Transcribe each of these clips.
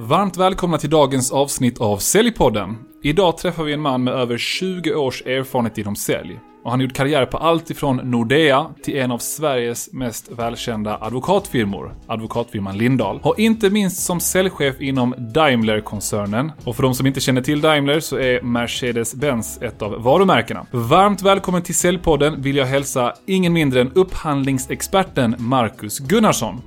Varmt välkomna till dagens avsnitt av Säljpodden. Idag träffar vi en man med över 20 års erfarenhet inom sälj. Och han har gjort karriär på allt ifrån Nordea till en av Sveriges mest välkända advokatfirmor, advokatfirman Lindahl. Och inte minst som säljchef inom Daimler-koncernen. Och för de som inte känner till Daimler så är Mercedes-Benz ett av varumärkena. Varmt välkommen till Säljpodden vill jag hälsa ingen mindre än upphandlingsexperten Marcus Gunnarsson.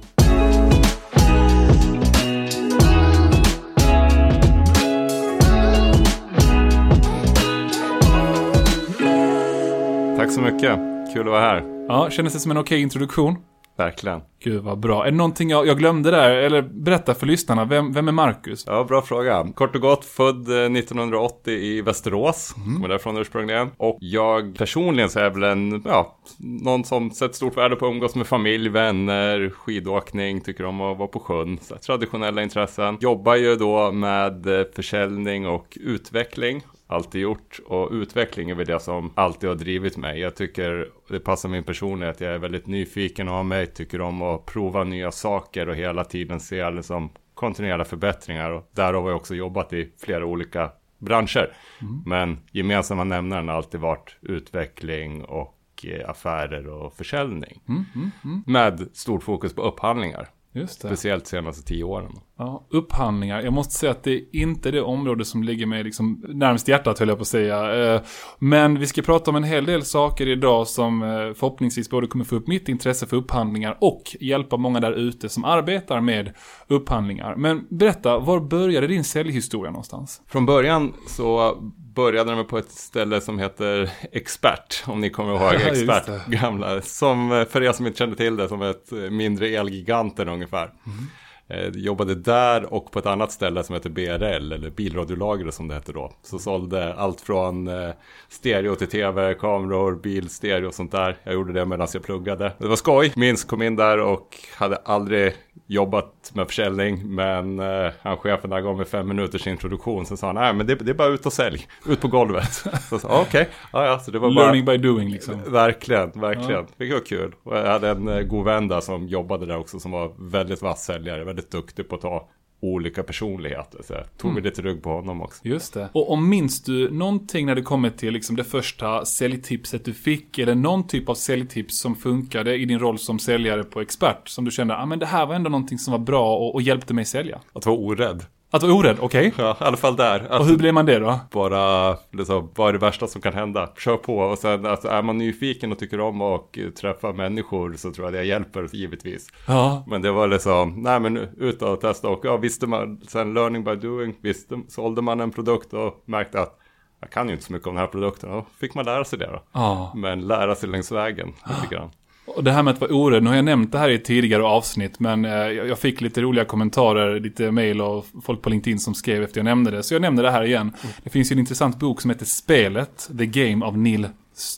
Tack så mycket. Kul att vara här. Ja, kändes det som en okej introduktion? Verkligen. Gud vad bra. Är det någonting jag, jag glömde där? Eller berätta för lyssnarna, vem, vem är Marcus? Ja, bra fråga. Kort och gott född eh, 1980 i Västerås. Mm. Var därifrån ursprungligen. Och jag personligen så är väl en, ja, någon som sätter stort värde på att umgås med familj, vänner, skidåkning, tycker om att vara på sjön. Så traditionella intressen. Jobbar ju då med eh, försäljning och utveckling alltid gjort. Och utveckling är väl det som alltid har drivit mig. Jag tycker det passar min personlighet. Jag är väldigt nyfiken av mig, tycker om att prova nya saker och hela tiden se liksom kontinuerliga förbättringar. Och därav har jag också jobbat i flera olika branscher. Mm. Men gemensamma nämnaren har alltid varit utveckling och eh, affärer och försäljning. Mm, mm, mm. Med stort fokus på upphandlingar. Speciellt de senaste tio åren. Ja, upphandlingar. Jag måste säga att det är inte det område som ligger mig liksom närmast hjärtat höll jag på att säga. Eh, men vi ska prata om en hel del saker idag som eh, förhoppningsvis både kommer få upp mitt intresse för upphandlingar och hjälpa många där ute som arbetar med upphandlingar. Men berätta, var började din säljhistoria någonstans? Från början så började de på ett ställe som heter Expert, om ni kommer ihåg Expert, gamla, som för er som inte kände till det, som ett mindre Elgiganten ungefär. Mm. Eh, jobbade där och på ett annat ställe som heter BRL, eller bilradiolagret som det hette då. Så sålde allt från eh, stereo till tv, kameror, bil, stereo och sånt där. Jag gjorde det medan jag pluggade. Det var skoj. Minns kom in där och hade aldrig jobbat med försäljning. Men eh, han chefen gav mig fem minuters introduktion. Så sa han, nej men det, det är bara ut och sälj. Ut på golvet. okej. Okay. Ja, ja, så det var Learning bara... by doing liksom. Verkligen, verkligen. Ja. Det var kul. Och jag hade en eh, god vän där som jobbade där också. Som var väldigt vass säljare. Väldigt duktig på att ta olika personligheter. Så jag tog mm. lite rugg på honom också. Just det. Och om minns du någonting när det kommer till liksom det första säljtipset du fick? Eller någon typ av säljtips som funkade i din roll som säljare på Expert? Som du kände, ah, men det här var ändå någonting som var bra och, och hjälpte mig sälja. Att vara orädd. Att vara orädd, okej. Okay. Ja, i alla fall där. Att och hur blir man det då? Bara, liksom, vad är det värsta som kan hända? Kör på. Och sen, alltså, är man nyfiken och tycker om att träffa människor så tror jag det hjälper, givetvis. Ja. Men det var liksom, nej men ut och testa. Och ja, visste man, sen learning by doing, visste, sålde man en produkt och märkte att jag kan ju inte så mycket om den här produkten. Då fick man lära sig det då. Ja. Men lära sig längs vägen lite grann. Och det här med att vara orädd, nu har jag nämnt det här i tidigare avsnitt, men eh, jag fick lite roliga kommentarer, lite mail och folk på LinkedIn som skrev efter jag nämnde det. Så jag nämner det här igen. Mm. Det finns ju en intressant bok som heter Spelet, The Game av Neil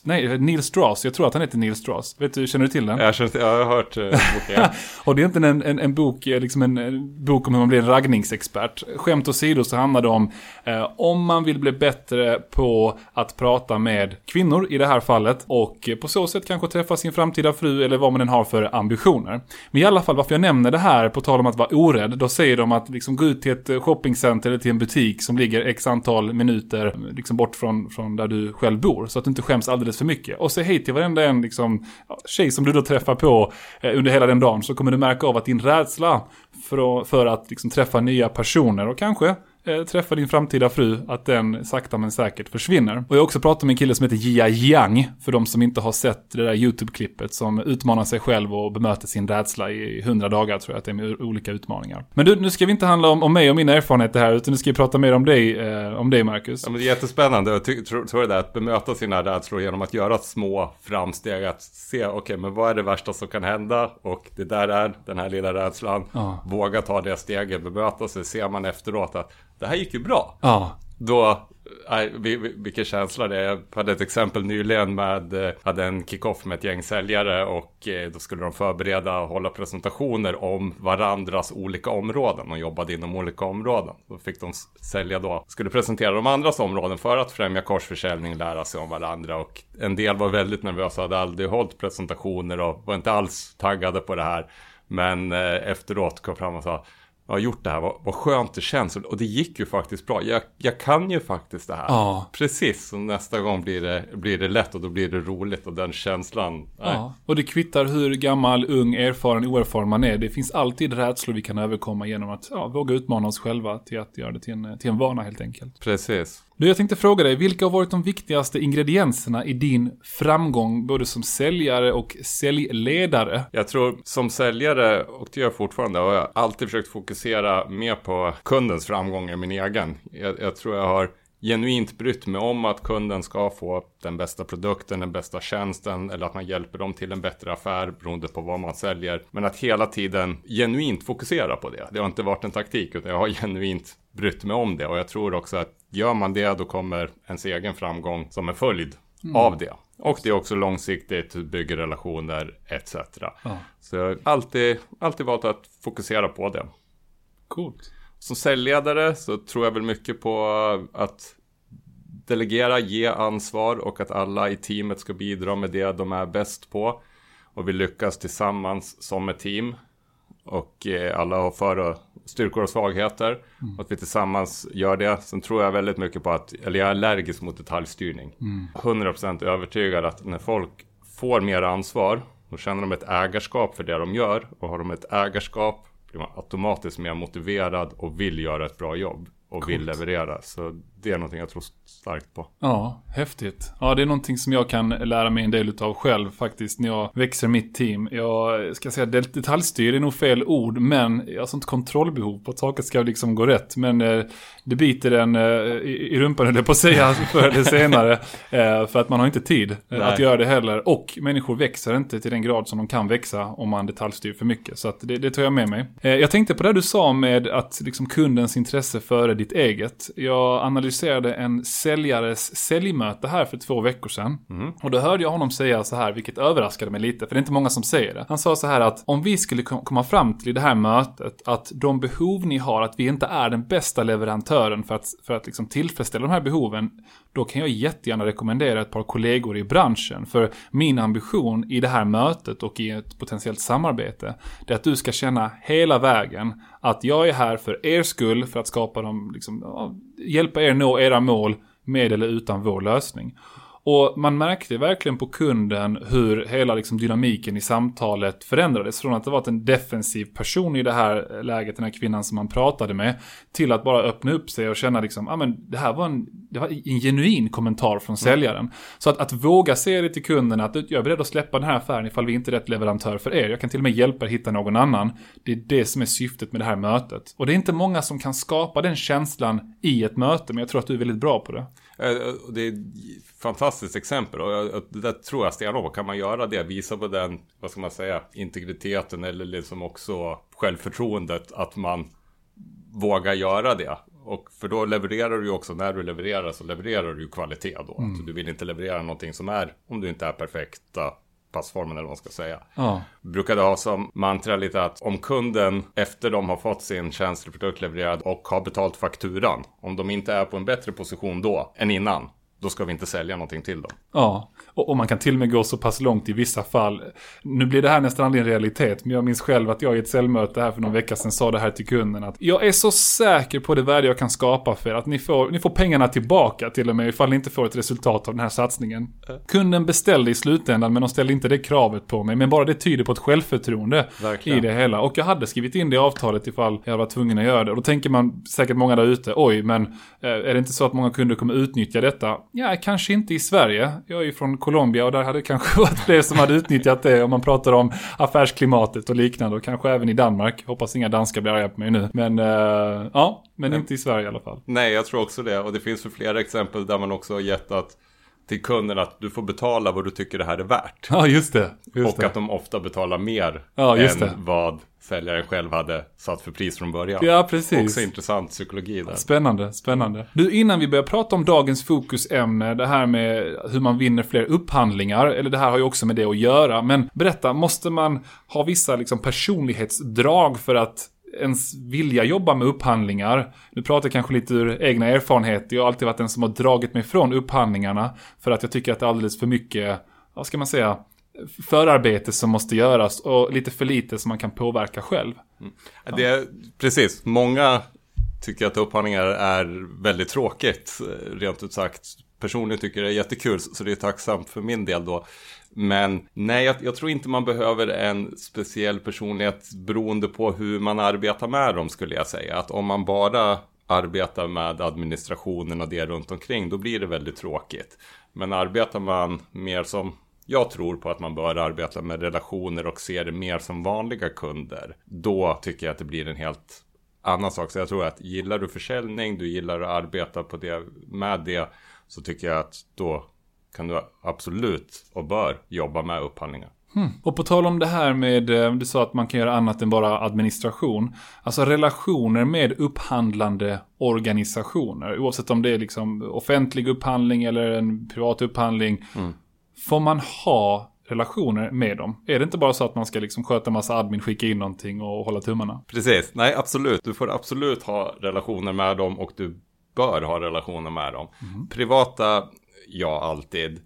Nej, Neil Strauss. Jag tror att han heter Neil Strauss. Vet du, känner du till den? Jag, känner, jag har hört uh, boken. och det är inte en, en, en bok, eh, liksom en, en, bok om hur man blir en raggningsexpert. Skämt åsido så handlar det om eh, om man vill bli bättre på att prata med kvinnor i det här fallet och på så sätt kanske träffa sin framtida fru eller vad man än har för ambitioner. Men i alla fall varför jag nämner det här på tal om att vara orädd, då säger de att liksom gå ut till ett shoppingcenter eller till en butik som ligger x antal minuter liksom bort från, från där du själv bor så att du inte skäms alldeles för mycket. Och säg hej till varenda en liksom, tjej som du då träffar på eh, under hela den dagen så kommer du märka av att din rädsla för att, för att liksom, träffa nya personer och kanske eh, träffa din framtida fru, att den sakta men säkert försvinner. Och jag har också pratat med en kille som heter Jia Yang, för de som inte har sett det där YouTube-klippet som utmanar sig själv och bemöter sin rädsla i hundra dagar tror jag att det är med olika utmaningar. Men du, nu ska vi inte handla om, om mig och mina erfarenheter här, utan nu ska vi prata mer om dig, eh, om dig Marcus. Ja, men det är jättespännande, jag tror, tror det att bemöta sina rädslor genom att göra små framsteg, att se, okej, okay, men vad är det värsta som kan hända? Och det där är den här lilla rädslan. Ja. Våga ta det steget, bemöta sig, ser man efteråt att det här gick ju bra. Ja. Då, nej, vilken känsla det är. Jag hade ett exempel nyligen med, eh, hade en kickoff med ett gäng säljare och eh, då skulle de förbereda och hålla presentationer om varandras olika områden. De jobbade inom olika områden. Då fick de sälja då, skulle presentera de andras områden för att främja korsförsäljning, lära sig om varandra och en del var väldigt nervösa, hade aldrig hållit presentationer och var inte alls taggade på det här. Men eh, efteråt kom fram och sa jag har gjort det här, vad, vad skönt det känns. Och det gick ju faktiskt bra. Jag, jag kan ju faktiskt det här. Ja. Precis, så nästa gång blir det, blir det lätt och då blir det roligt och den känslan. Nej. Ja. Och det kvittar hur gammal, ung, erfaren, oerfaren man är. Det finns alltid rädslor vi kan överkomma genom att ja, våga utmana oss själva till att göra det till en, till en vana helt enkelt. Precis. Du, jag tänkte fråga dig, vilka har varit de viktigaste ingredienserna i din framgång, både som säljare och säljledare? Jag tror som säljare, och det gör jag fortfarande, har jag alltid försökt fokusera mer på kundens framgång än min egen. Jag, jag tror jag har genuint brytt mig om att kunden ska få den bästa produkten, den bästa tjänsten eller att man hjälper dem till en bättre affär beroende på vad man säljer. Men att hela tiden genuint fokusera på det. Det har inte varit en taktik utan jag har genuint brytt mig om det och jag tror också att gör man det då kommer ens egen framgång som en följd mm. av det. Och det är också långsiktigt, bygger relationer etc. Ja. Så jag har alltid, alltid valt att fokusera på det. Coolt. Som säljledare så tror jag väl mycket på att delegera, ge ansvar och att alla i teamet ska bidra med det de är bäst på. Och vi lyckas tillsammans som ett team. Och eh, alla har för och styrkor och svagheter. Mm. Att vi tillsammans gör det. Sen tror jag väldigt mycket på att, eller jag är allergisk mot detaljstyrning. Mm. 100% övertygad att när folk får mer ansvar, då känner de ett ägarskap för det de gör. Och har de ett ägarskap blir man automatiskt mer motiverad och vill göra ett bra jobb. Och Coolt. vill leverera. Så det är någonting jag tror starkt på. Ja, häftigt. Ja, det är någonting som jag kan lära mig en del av själv faktiskt när jag växer mitt team. Jag ska säga detaljstyr är nog fel ord, men jag har sånt kontrollbehov på att saker ska liksom gå rätt. Men eh, det biter en eh, i, i rumpan, jag på att säga, förr eller senare. Eh, för att man har inte tid eh, att göra det heller. Och människor växer inte till den grad som de kan växa om man detaljstyr för mycket. Så det, det tar jag med mig. Jag tänkte på det du sa med att liksom kundens intresse före ditt eget. Jag analyserade en säljares säljmöte här för två veckor sedan. Mm. Och då hörde jag honom säga så här, vilket överraskade mig lite, för det är inte många som säger det. Han sa så här att om vi skulle komma fram till i det här mötet att de behov ni har, att vi inte är den bästa leverantören för att, för att liksom tillfredsställa de här behoven, då kan jag jättegärna rekommendera ett par kollegor i branschen. För min ambition i det här mötet och i ett potentiellt samarbete, det är att du ska känna hela vägen att jag är här för er skull, för att skapa dem, liksom, hjälpa er nå era mål med eller utan vår lösning. Och man märkte verkligen på kunden hur hela liksom dynamiken i samtalet förändrades. Från att det var en defensiv person i det här läget, den här kvinnan som man pratade med, till att bara öppna upp sig och känna liksom, ja ah, men det här var en, det var en genuin kommentar från mm. säljaren. Så att, att våga säga det till kunden att jag är beredd att släppa den här affären ifall vi inte är rätt leverantör för er. Jag kan till och med hjälpa er hitta någon annan. Det är det som är syftet med det här mötet. Och det är inte många som kan skapa den känslan i ett möte, men jag tror att du är väldigt bra på det. Eh, det är ett fantastiskt exempel och det där tror jag stenhårt. Kan man göra det, visa på den, vad ska man säga, integriteten eller liksom också självförtroendet att man vågar göra det. Och för då levererar du ju också, när du levererar så levererar du ju kvalitet då. Mm. Alltså, du vill inte leverera någonting som är, om du inte är perfekta passformen eller vad man ska säga. Ja. Brukade ha som mantra lite att om kunden efter de har fått sin tjänsteprodukt levererad och har betalt fakturan, om de inte är på en bättre position då än innan, då ska vi inte sälja någonting till dem. Ja, och, och, man kan till och med gå så pass långt i vissa fall. Nu blir det här nästan aldrig en realitet, men jag minns själv att jag i ett säljmöte här för någon vecka sedan sa det här till kunden att jag är så säker på det värde jag kan skapa för er att ni får, ni får pengarna tillbaka till och med ifall ni inte får ett resultat av den här satsningen. Kunden beställde i slutändan, men de ställde inte det kravet på mig. Men bara det tyder på ett självförtroende Verkligen. i det hela. Och jag hade skrivit in det i avtalet ifall jag var tvungen att göra det. Och då tänker man säkert många där ute, oj, men eh, är det inte så att många kunder kommer utnyttja detta? Ja, kanske inte i Sverige. Jag är ju från Colombia och där hade det kanske varit fler som hade utnyttjat det om man pratar om affärsklimatet och liknande. Och kanske även i Danmark. Hoppas inga danskar blir arga på mig nu. Men uh, ja, men inte i Sverige i alla fall. Nej, jag tror också det. Och det finns för flera exempel där man också har gett att till kunden att du får betala vad du tycker det här är värt. Ja, just det. Just och det. att de ofta betalar mer ja, än det. vad säljaren själv hade satt för pris från början. Ja, precis. Också intressant psykologi där. Spännande, spännande. Du, innan vi börjar prata om dagens fokusämne, det här med hur man vinner fler upphandlingar, eller det här har ju också med det att göra, men berätta, måste man ha vissa liksom personlighetsdrag för att ens vilja jobba med upphandlingar. Nu pratar jag kanske lite ur egna erfarenheter. Jag har alltid varit den som har dragit mig från upphandlingarna. För att jag tycker att det är alldeles för mycket, vad ska man säga, förarbete som måste göras och lite för lite som man kan påverka själv. Mm. Det är, precis, många tycker att upphandlingar är väldigt tråkigt, rent ut sagt. Personligen tycker det är jättekul, så det är tacksamt för min del då. Men nej, jag, jag, tror inte man behöver en speciell personlighet beroende på hur man arbetar med dem skulle jag säga. Att om man bara arbetar med administrationen och det runt omkring, då blir det väldigt tråkigt. Men arbetar man mer som jag tror på att man bör arbeta med relationer och se det mer som vanliga kunder. Då tycker jag att det blir en helt annan sak. Så jag tror att gillar du försäljning, du gillar att arbeta på det, med det, så tycker jag att då kan du absolut och bör jobba med upphandlingar. Hmm. Och på tal om det här med, eh, du sa att man kan göra annat än bara administration. Alltså relationer med upphandlande organisationer. Oavsett om det är liksom offentlig upphandling eller en privat upphandling. Mm. Får man ha relationer med dem? Är det inte bara så att man ska liksom sköta massa admin, skicka in någonting och hålla tummarna? Precis, nej absolut. Du får absolut ha relationer med dem och du bör ha relationer med dem. Mm. Privata, ja alltid.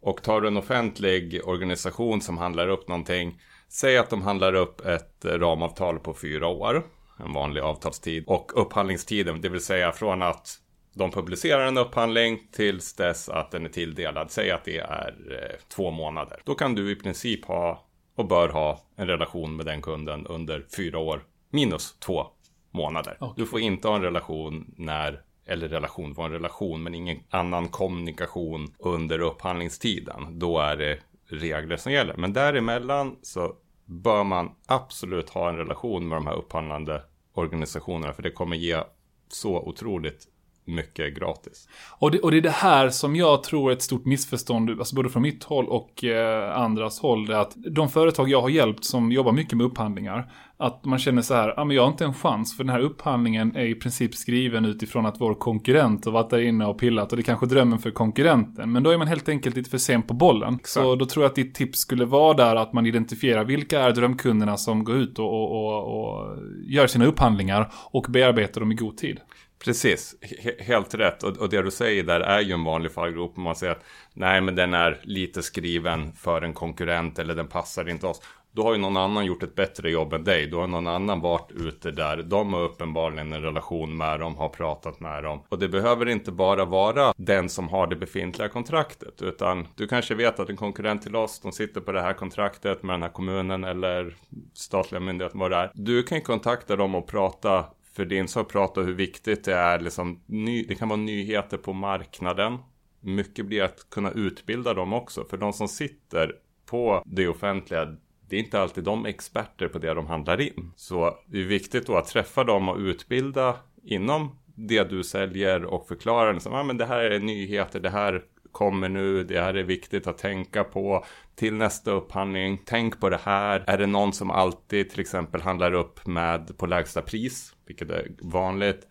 Och tar du en offentlig organisation som handlar upp någonting. Säg att de handlar upp ett ramavtal på fyra år. En vanlig avtalstid. Och upphandlingstiden, det vill säga från att de publicerar en upphandling tills dess att den är tilldelad. Säg att det är eh, två månader. Då kan du i princip ha och bör ha en relation med den kunden under fyra år minus två månader. Okay. Du får inte ha en relation när eller relation var en relation, men ingen annan kommunikation under upphandlingstiden. Då är det regler som gäller. Men däremellan så bör man absolut ha en relation med de här upphandlande organisationerna, för det kommer ge så otroligt mycket gratis. Och det, och det är det här som jag tror är ett stort missförstånd, alltså både från mitt håll och eh, andras håll, det är att de företag jag har hjälpt som jobbar mycket med upphandlingar, att man känner så här, ah, men jag har inte en chans för den här upphandlingen är i princip skriven utifrån att vår konkurrent har varit där inne och pillat och det är kanske drömmen för konkurrenten. Men då är man helt enkelt lite för sen på bollen. Så då tror jag att ditt tips skulle vara där att man identifierar vilka är drömkunderna som går ut och, och, och, och gör sina upphandlingar och bearbetar dem i god tid. Precis, helt rätt. Och, och, det du säger där är ju en vanlig fallgrop. Man säger att nej, men den är lite skriven för en konkurrent eller den passar inte oss. Då har ju någon annan gjort ett bättre jobb än dig. Då har någon annan varit ute där. De har uppenbarligen en relation med dem, har pratat med dem. Och det behöver inte bara vara den som har det befintliga kontraktet. Utan du kanske vet att en konkurrent till oss, de sitter på det här kontraktet med den här kommunen eller statliga myndigheten, vad det är. Du kan kontakta dem och prata för din sak prata hur viktigt det är, liksom, ny, det kan vara nyheter på marknaden. Mycket blir att kunna utbilda dem också, för de som sitter på det offentliga, det är inte alltid de experter på det de handlar in. Så det är viktigt då att träffa dem och utbilda inom det du säljer och förklara liksom, ah, men det här är nyheter, det här kommer nu, det här är viktigt att tänka på till nästa upphandling. Tänk på det här. Är det någon som alltid till exempel handlar upp med på lägsta pris, vilket är vanligt,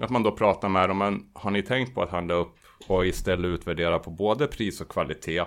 att man då pratar med dem, men har ni tänkt på att handla upp och istället utvärdera på både pris och kvalitet?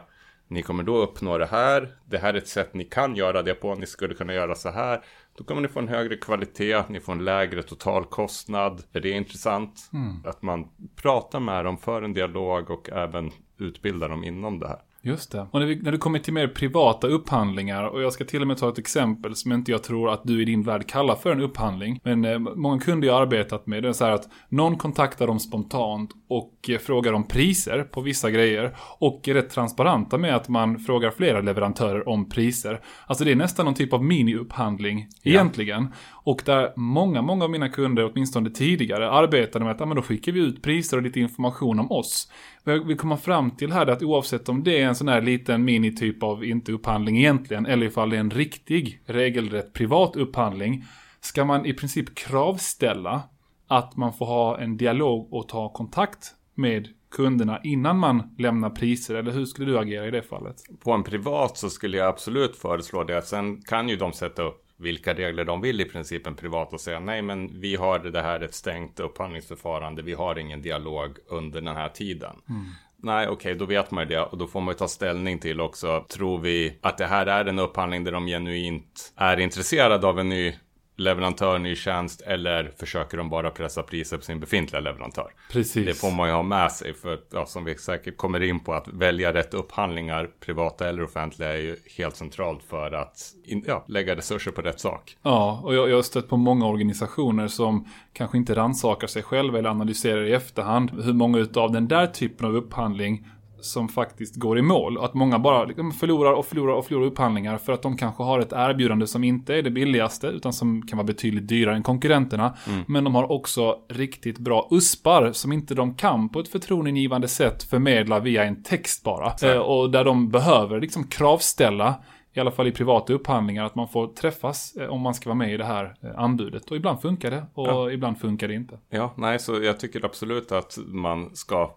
Ni kommer då uppnå det här. Det här är ett sätt ni kan göra det på. Ni skulle kunna göra så här. Då kommer ni få en högre kvalitet. Ni får en lägre totalkostnad. Är det intressant? Mm. Att man pratar med dem för en dialog och även utbilda dem inom det här. Just det. Och när, vi, när du kommer till mer privata upphandlingar, och jag ska till och med ta ett exempel som inte jag tror att du i din värld kallar för en upphandling. Men eh, många kunder jag arbetat med, det är så här att någon kontaktar dem spontant och frågar om priser på vissa grejer. Och är rätt transparenta med att man frågar flera leverantörer om priser. Alltså det är nästan någon typ av mini-upphandling ja. egentligen. Och där många, många av mina kunder, åtminstone tidigare, arbetade med att ah, men då skickar vi ut priser och lite information om oss. Vad jag vill komma fram till här är att oavsett om det är en sån här liten mini-typ av, inte upphandling egentligen, eller ifall det är en riktig, regelrätt privat upphandling, ska man i princip kravställa att man får ha en dialog och ta kontakt med kunderna innan man lämnar priser? Eller hur skulle du agera i det fallet? På en privat så skulle jag absolut föreslå det. Sen kan ju de sätta upp vilka regler de vill i princip en privat och säga nej men vi har det här ett stängt upphandlingsförfarande. Vi har ingen dialog under den här tiden. Mm. Nej, okej, okay, då vet man ju det och då får man ju ta ställning till också. Tror vi att det här är en upphandling där de genuint är intresserade av en ny leverantör ny tjänst eller försöker de bara pressa priser på sin befintliga leverantör? Precis. Det får man ju ha med sig för ja, som vi säkert kommer in på att välja rätt upphandlingar, privata eller offentliga, är ju helt centralt för att in, ja, lägga resurser på rätt sak. Ja, och jag, jag har stött på många organisationer som kanske inte rannsakar sig själva eller analyserar i efterhand hur många utav den där typen av upphandling som faktiskt går i mål. Att många bara liksom förlorar och förlorar och förlorar upphandlingar för att de kanske har ett erbjudande som inte är det billigaste utan som kan vara betydligt dyrare än konkurrenterna. Mm. Men de har också riktigt bra uspar som inte de kan på ett förtroendeingivande sätt förmedla via en text bara. Eh, och där de behöver liksom kravställa i alla fall i privata upphandlingar, att man får träffas eh, om man ska vara med i det här eh, anbudet. Och ibland funkar det och ja. ibland funkar det inte. Ja, nej, så jag tycker absolut att man ska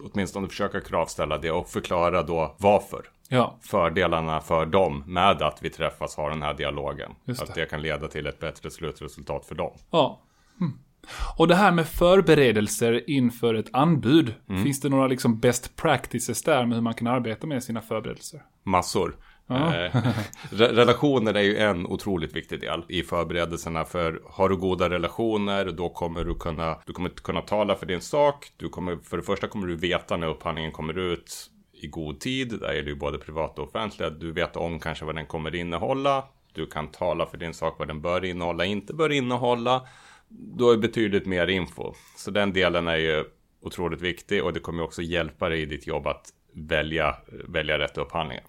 åtminstone försöka kravställa det och förklara då varför. Ja. Fördelarna för dem med att vi träffas har den här dialogen. Det. Att det kan leda till ett bättre slutresultat för dem. Ja. Mm. Och det här med förberedelser inför ett anbud. Mm. Finns det några liksom best practices där med hur man kan arbeta med sina förberedelser? Massor. Eh, relationer är ju en otroligt viktig del i förberedelserna. För har du goda relationer då kommer du kunna, du kommer kunna tala för din sak. Du kommer, för det första kommer du veta när upphandlingen kommer ut i god tid. Där är det ju både privat och offentliga. Du vet om kanske vad den kommer innehålla. Du kan tala för din sak vad den bör innehålla, inte bör innehålla. Då är betydligt mer info. Så den delen är ju otroligt viktig och det kommer också hjälpa dig i ditt jobb att välja, välja rätt upphandlingar.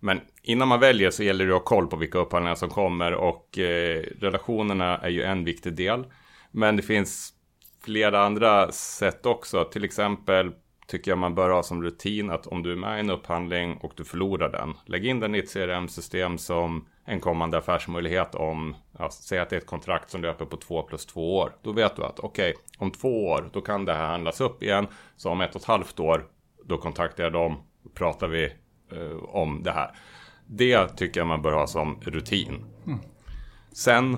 Men innan man väljer så gäller det att ha koll på vilka upphandlingar som kommer och eh, relationerna är ju en viktig del. Men det finns flera andra sätt också. Till exempel tycker jag man bör ha som rutin att om du är med i en upphandling och du förlorar den. Lägg in den i ett CRM-system som en kommande affärsmöjlighet om, ja, säg att det är ett kontrakt som löper på två plus två år. Då vet du att okej, okay, om två år då kan det här handlas upp igen. Så om ett och ett halvt år då kontaktar jag dem, och pratar vi om det här. Det tycker jag man bör ha som rutin. Mm. Sen,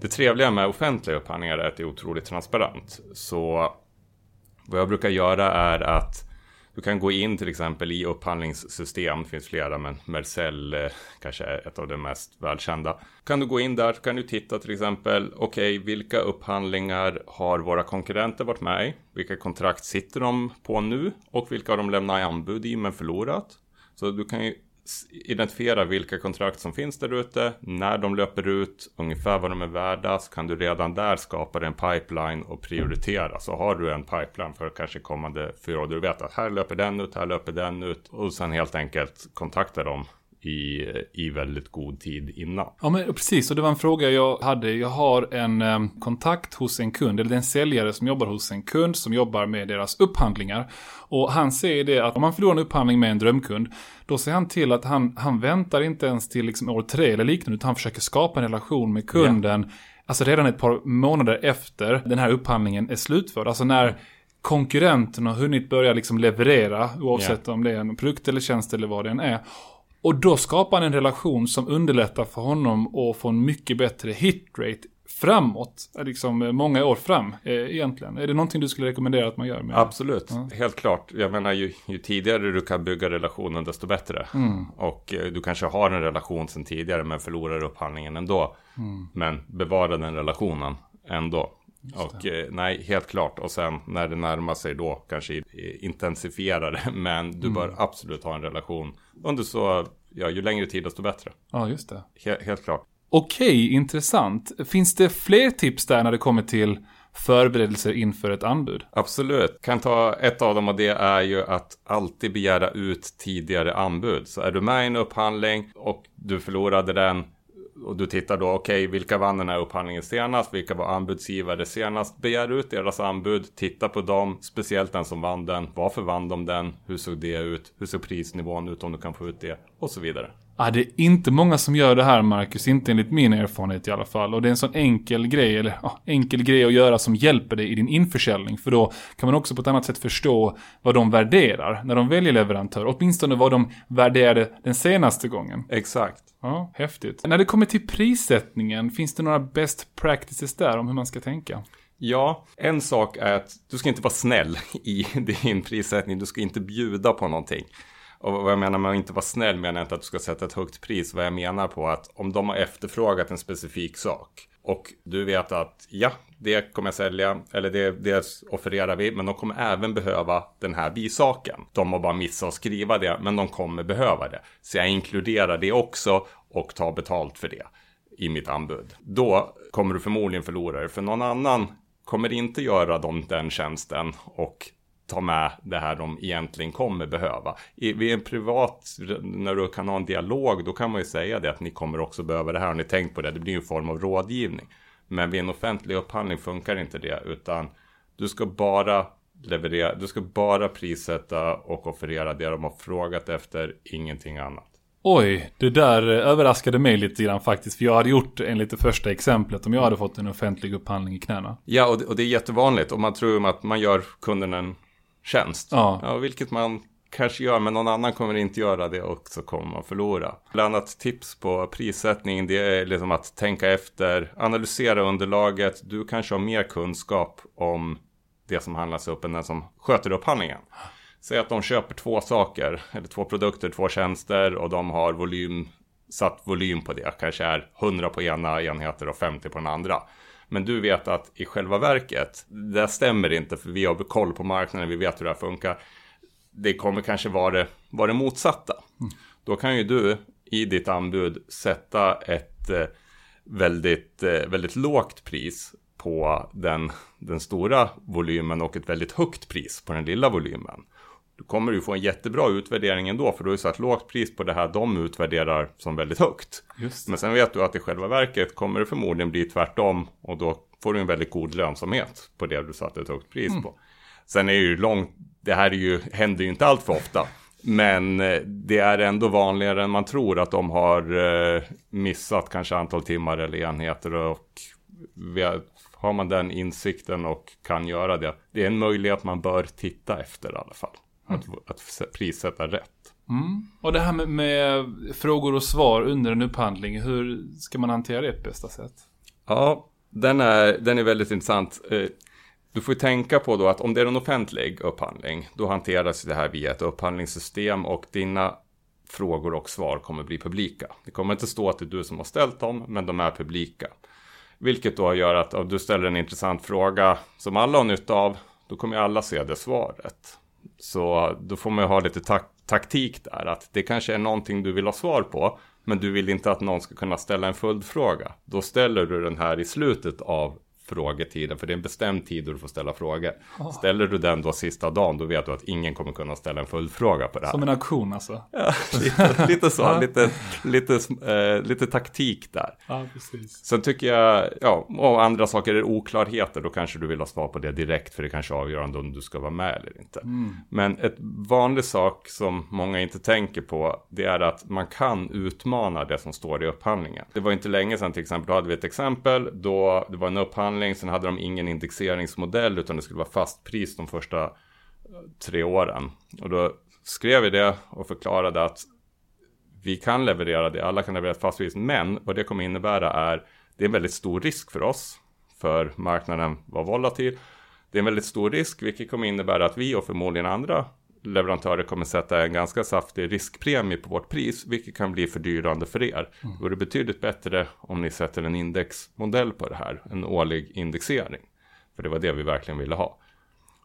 det trevliga med offentliga upphandlingar är att det är otroligt transparent. Så vad jag brukar göra är att du kan gå in till exempel i upphandlingssystem, det finns flera men Mercell eh, kanske är ett av de mest välkända. Kan du gå in där så kan du titta till exempel, okej okay, vilka upphandlingar har våra konkurrenter varit med i? Vilka kontrakt sitter de på nu? Och vilka har de lämnat anbud i men förlorat? Så du kan ju identifiera vilka kontrakt som finns där ute, när de löper ut, ungefär vad de är värda, så kan du redan där skapa en pipeline och prioritera. Så har du en pipeline för kanske kommande fyra år, du vet att här löper den ut, här löper den ut och sen helt enkelt kontakta dem i, i väldigt god tid innan. Ja men precis, och det var en fråga jag hade. Jag har en um, kontakt hos en kund, eller en säljare som jobbar hos en kund som jobbar med deras upphandlingar. Och han säger det att om man förlorar en upphandling med en drömkund, då ser han till att han, han väntar inte ens till liksom år tre eller liknande, utan han försöker skapa en relation med kunden. Ja. Alltså redan ett par månader efter den här upphandlingen är slutförd. Alltså när konkurrenten har hunnit börja liksom leverera, oavsett yeah. om det är en produkt eller tjänst eller vad det än är. Och då skapar han en relation som underlättar för honom att få en mycket bättre hitrate framåt. Liksom många år fram eh, egentligen. Är det någonting du skulle rekommendera att man gör? Med? Absolut, ja. helt klart. Jag menar ju, ju, tidigare du kan bygga relationen desto bättre. Mm. Och eh, du kanske har en relation sedan tidigare men förlorar upphandlingen ändå. Mm. Men bevara den relationen ändå. Och eh, nej, helt klart. Och sen när det närmar sig då kanske intensifiera det. Men du mm. bör absolut ha en relation. Under så, ja, ju längre tid desto bättre. Ja, just det. He helt klart. Okej, intressant. Finns det fler tips där när det kommer till förberedelser inför ett anbud? Absolut. Kan ta ett av dem och det är ju att alltid begära ut tidigare anbud. Så är du med i en upphandling och du förlorade den och du tittar då, okej, okay, vilka vann den här upphandlingen senast? Vilka var anbudsgivare senast? Begär ut deras anbud, titta på dem, speciellt den som vann den. Varför vann de den? Hur såg det ut? Hur såg prisnivån ut om du kan få ut det? Och så vidare. Ja, det är inte många som gör det här, Marcus. Inte enligt min erfarenhet i alla fall. Och det är en sån enkel grej, eller ja, enkel grej att göra som hjälper dig i din införsäljning. För då kan man också på ett annat sätt förstå vad de värderar när de väljer leverantör. Åtminstone vad de värderade den senaste gången. Exakt. Ja, häftigt. När det kommer till prissättningen, finns det några best practices där om hur man ska tänka? Ja, en sak är att du ska inte vara snäll i din prissättning. Du ska inte bjuda på någonting. Och vad jag menar med att inte vara snäll menar jag inte att du ska sätta ett högt pris. Vad jag menar på att om de har efterfrågat en specifik sak och du vet att ja, det kommer jag sälja eller det, det offererar vi, men de kommer även behöva den här bisaken. De har bara missat att skriva det, men de kommer behöva det. Så jag inkluderar det också och tar betalt för det i mitt anbud. Då kommer du förmodligen förlora det, för någon annan kommer inte göra dem den tjänsten och ta med det här de egentligen kommer behöva. I, vid en privat, när du kan ha en dialog, då kan man ju säga det att ni kommer också behöva det här. Har ni tänkt på det? Det blir ju en form av rådgivning. Men vid en offentlig upphandling funkar inte det, utan du ska bara leverera, du ska bara prissätta och offerera det de har frågat efter, ingenting annat. Oj, det där överraskade mig lite grann faktiskt. För jag hade gjort enligt det första exemplet om jag hade fått en offentlig upphandling i knäna. Ja, och det, och det är jättevanligt. Och man tror att man gör kunden en tjänst. Ja. ja. Vilket man kanske gör, men någon annan kommer inte göra det och så kommer man förlora. Bland annat tips på prissättning, det är liksom att tänka efter, analysera underlaget. Du kanske har mer kunskap om det som handlas upp än den som sköter upphandlingen. Säg att de köper två saker, eller två produkter, två tjänster och de har volym, satt volym på det. Kanske är 100 på ena enheter och 50 på den andra. Men du vet att i själva verket, det stämmer inte för vi har koll på marknaden, vi vet hur det här funkar. Det kommer kanske vara det, vara det motsatta. Mm. Då kan ju du i ditt anbud sätta ett eh, väldigt, eh, väldigt lågt pris på den, den stora volymen och ett väldigt högt pris på den lilla volymen. Då kommer du få en jättebra utvärdering ändå, för då är det så att lågt pris på det här de utvärderar som väldigt högt. Men sen vet du att i själva verket kommer det förmodligen bli tvärtom och då får du en väldigt god lönsamhet på det du satte ett högt pris mm. på. Sen är det ju långt, det här är ju, händer ju inte allt för ofta. Men eh, det är ändå vanligare än man tror att de har eh, missat kanske antal timmar eller enheter och har man den insikten och kan göra det. Det är en möjlighet man bör titta efter i alla fall. Att, att prissätta rätt. Mm. Och det här med, med, frågor och svar under en upphandling, hur ska man hantera det på bästa sätt? Ja, den är, den är väldigt intressant. Eh, du får tänka på då att om det är en offentlig upphandling, då hanteras det här via ett upphandlingssystem och dina frågor och svar kommer bli publika. Det kommer inte stå att det är du som har ställt dem, men de är publika. Vilket då gör att om du ställer en intressant fråga som alla har nytta av, då kommer alla se det svaret. Så då får man ju ha lite tak taktik där. Att det kanske är någonting du vill ha svar på. Men du vill inte att någon ska kunna ställa en följdfråga. Då ställer du den här i slutet av frågetiden. För det är en bestämd tid då du får ställa frågor. Oh. Ställer du den då sista dagen då vet du att ingen kommer kunna ställa en följdfråga på det här. Som en auktion alltså? Ja, lite, lite så. lite, lite, äh, lite taktik där. Ja, precis. Sen tycker jag, ja, och andra saker är oklarheter. Då kanske du vill ha svar på det direkt. För det kanske är avgörande om du ska vara med eller inte. Mm. Men ett vanlig sak som många inte tänker på. Det är att man kan utmana det som står i upphandlingen. Det var inte länge sedan till exempel. Då hade vi ett exempel. Då det var en upphandling länge Sen hade de ingen indexeringsmodell utan det skulle vara fast pris de första eh, tre åren. Och då skrev vi det och förklarade att vi kan leverera det, alla kan leverera ett fast pris. Men vad det kommer innebära är, det är en väldigt stor risk för oss. För marknaden var volatil. Det är en väldigt stor risk, vilket kommer innebära att vi och förmodligen andra leverantörer kommer sätta en ganska saftig riskpremie på vårt pris, vilket kan bli fördyrande för er. Mm. Då är det betydligt bättre om ni sätter en indexmodell på det här, en årlig indexering. För det var det vi verkligen ville ha.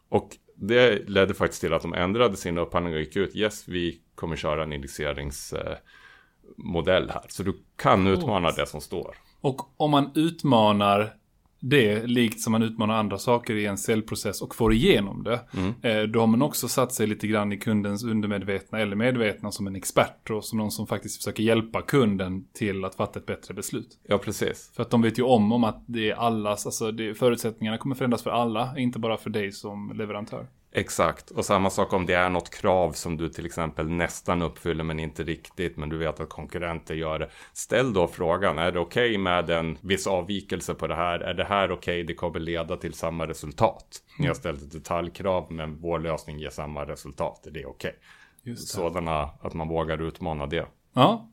Och det ledde faktiskt till att de ändrade sin upphandling och gick ut, yes, vi kommer köra en indexeringsmodell här. Så du kan utmana det som står. Och om man utmanar det, likt som man utmanar andra saker i en säljprocess och får igenom det. Mm. Eh, då har man också satt sig lite grann i kundens undermedvetna eller medvetna som en expert och som någon som faktiskt försöker hjälpa kunden till att fatta ett bättre beslut. Ja, precis. För att de vet ju om, om att det är allas, alltså det, förutsättningarna kommer förändras för alla, inte bara för dig som leverantör. Exakt, och samma sak om det är något krav som du till exempel nästan uppfyller men inte riktigt, men du vet att konkurrenter gör det. Ställ då frågan, är det okej okay med en viss avvikelse på det här? Är det här okej? Okay? Det kommer leda till samma resultat. Ni har ställt ett detaljkrav, men vår lösning ger samma resultat. Är det okej? Okay? Sådana, att man vågar utmana det. Ja,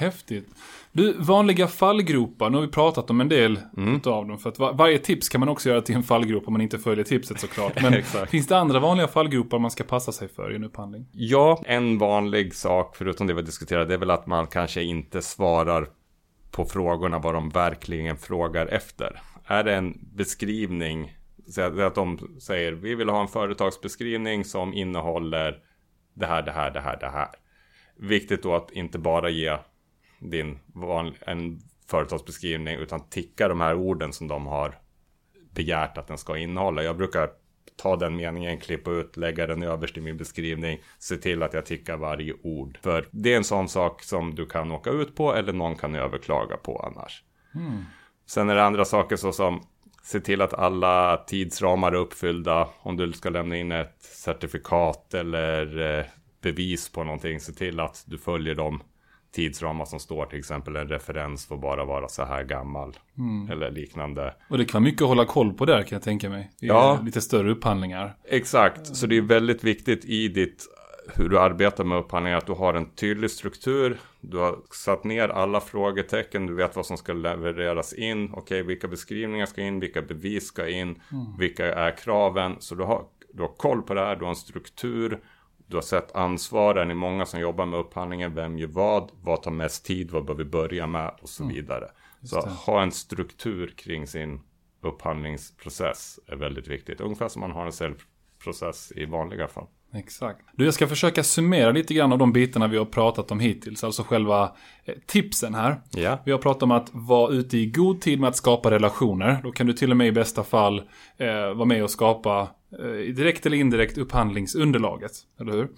Häftigt. Du, vanliga fallgropar, nu har vi pratat om en del Mm. utav dem. För att var, varje tips kan man också göra till en fallgrop om man inte följer tipset såklart. Men finns det andra vanliga fallgropar man ska passa sig för i en upphandling? Ja, en vanlig sak, förutom det vi diskuterade, är väl att man kanske inte svarar på frågorna vad de verkligen frågar efter. Är det en beskrivning, så att att de säger vi vill ha en företagsbeskrivning som innehåller det här, det här, det här, det här. Viktigt då att inte bara ge din van, en företagsbeskrivning utan ticka de här orden som de har begärt att den ska innehålla. Jag brukar ta den meningen, klippa ut, lägga den överst i min beskrivning, se till att jag tickar varje ord. För det är en sån sak som du kan åka ut på eller någon kan överklaga på annars. Sen är det andra saker såsom se till att alla tidsramar är uppfyllda. Om du ska lämna in ett certifikat eller eh, bevis på någonting, se till att du följer de tidsramar som står. Till exempel en referens får bara vara så här gammal. Eller liknande. Och det kan vara mycket att hålla koll på där kan jag tänka mig. I Ja. lite större upphandlingar. Exakt, så det är väldigt viktigt i ditt hur du arbetar med upphandling att du har en tydlig struktur. Du har satt ner alla frågetecken, du vet vad som ska levereras in. Okej, vilka beskrivningar ska in, vilka bevis ska in, vilka är kraven. Så du har, du har koll på det här, du har en struktur. Du har sett ansvaren i många som jobbar med upphandlingen. Vem gör vad? Vad tar mest tid? Vad bör vi börja med? Och så vidare. Så det. ha en struktur kring sin upphandlingsprocess är väldigt viktigt. Ungefär som man har en säljprocess i vanliga fall. Exakt. Du, jag ska försöka summera lite grann av de bitarna vi har pratat om hittills. Alltså själva eh, tipsen här. Ja. Vi har pratat om att vara ute i god tid med att skapa relationer. Då kan du till och med i bästa fall eh, vara med och skapa eh, direkt eller indirekt upphandlingsunderlaget. Eller hur?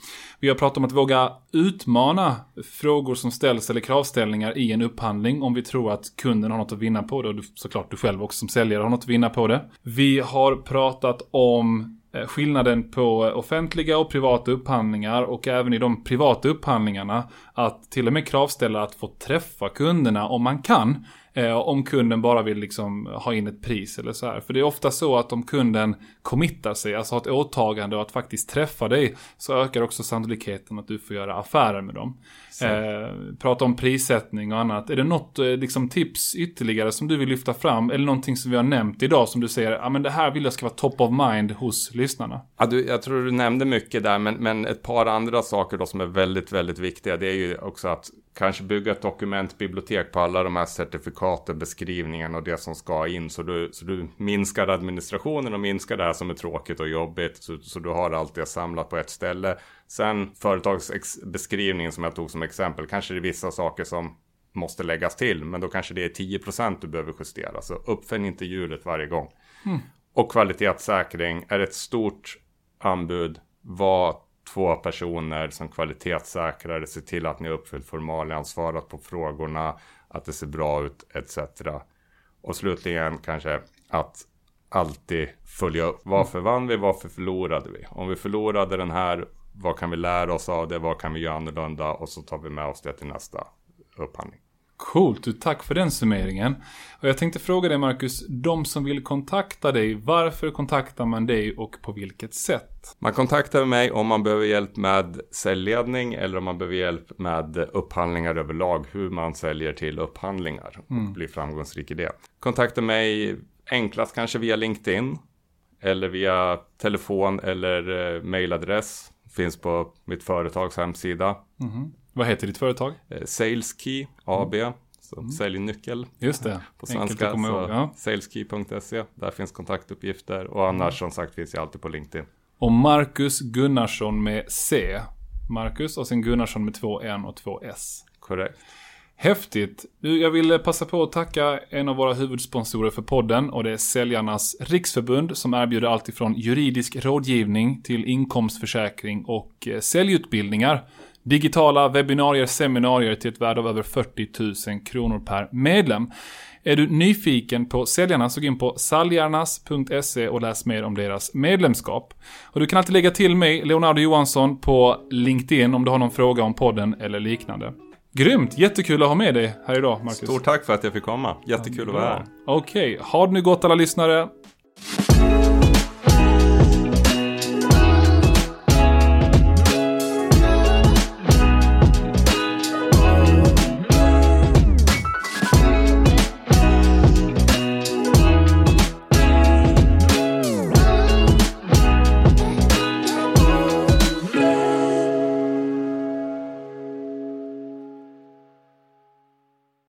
Vi har pratat om att våga utmana frågor som ställs eller kravställningar i en upphandling om vi tror att kunden har något att vinna på det och du, såklart du själv också som säljare har något att vinna på det. Vi har pratat om Eh, skillnaden på offentliga och privata upphandlingar och även i de privata upphandlingarna att till och med kravställa att få träffa kunderna om man kan. Eh, om kunden bara vill liksom ha in ett pris eller så här. För det är ofta så att om kunden committar sig, alltså har ett åtagande och att faktiskt träffa dig, så ökar också sannolikheten att du får göra affärer med dem. Eh, prata om prissättning och annat. Är det något eh, liksom, tips ytterligare som du vill lyfta fram? Eller någonting som vi har nämnt idag som du säger, ja men det här vill jag ska vara top of mind hos lyssnarna. Ja, du, jag tror du nämnde mycket där, men, men ett par andra saker då som är väldigt, väldigt viktiga. Det är ju också att kanske bygga ett dokumentbibliotek på alla de här certifikaten, beskrivningarna och det som ska in. Så du, så du minskar administrationen och minskar det här som är tråkigt och jobbigt. Så, så du har allt det samlat på ett ställe. Sen företagsbeskrivningen som jag tog som exempel. Kanske det är vissa saker som måste läggas till. Men då kanske det är 10% du behöver justera. Så uppfinn inte hjulet varje gång. Och kvalitetssäkring är ett stort anbud. Var två personer som kvalitetssäkrare. Se till att ni har uppfyllt formalian, svarat på frågorna. Att det ser bra ut etc. Och slutligen kanske att alltid följa upp. Varför vann vi? Varför förlorade vi? Om vi förlorade den här, vad kan vi lära oss av det? Vad kan vi göra annorlunda? Och så tar vi med oss det till nästa upphandling. Coolt, tack för den summeringen. Och jag tänkte fråga dig Marcus, de som vill kontakta dig, varför kontaktar man dig och på vilket sätt? Man kontaktar mig om man behöver hjälp med säljledning eller om man behöver hjälp med upphandlingar överlag. Hur man säljer till upphandlingar och blir framgångsrik i det. Kontakta mig enklast kanske via LinkedIn. Eller via telefon eller eh, mailadress. Finns på mitt företags hemsida. Vad heter ditt företag? Eh, SalesKey AB. Så säljnyckel Just det, på svenska. Ja. saleskey.se. Där finns kontaktuppgifter. Och annars som sagt finns jag alltid på LinkedIn. Och Marcus Gunnarsson med C. Marcus och sen Gunnarsson med två N och två S. Korrekt. Häftigt. Jag vill passa på att tacka en av våra huvudsponsorer för podden och det är Säljarnas Riksförbund som erbjuder allt ifrån juridisk rådgivning till inkomstförsäkring och eh, säljutbildningar. Digitala webbinarier, seminarier till ett värde av över 40 000 kronor per medlem. Är du nyfiken på säljarna så gå in på saljarnas.se och läs mer om deras medlemskap. Och du kan alltid lägga till mig, Leonardo Johansson, på LinkedIn om du har någon fråga om podden eller liknande. Grymt! Jättekul att ha med dig här idag, Marcus. Stort tack för att jag fick komma. Jättekul att vara här. Okej, ha det nu gott alla lyssnare.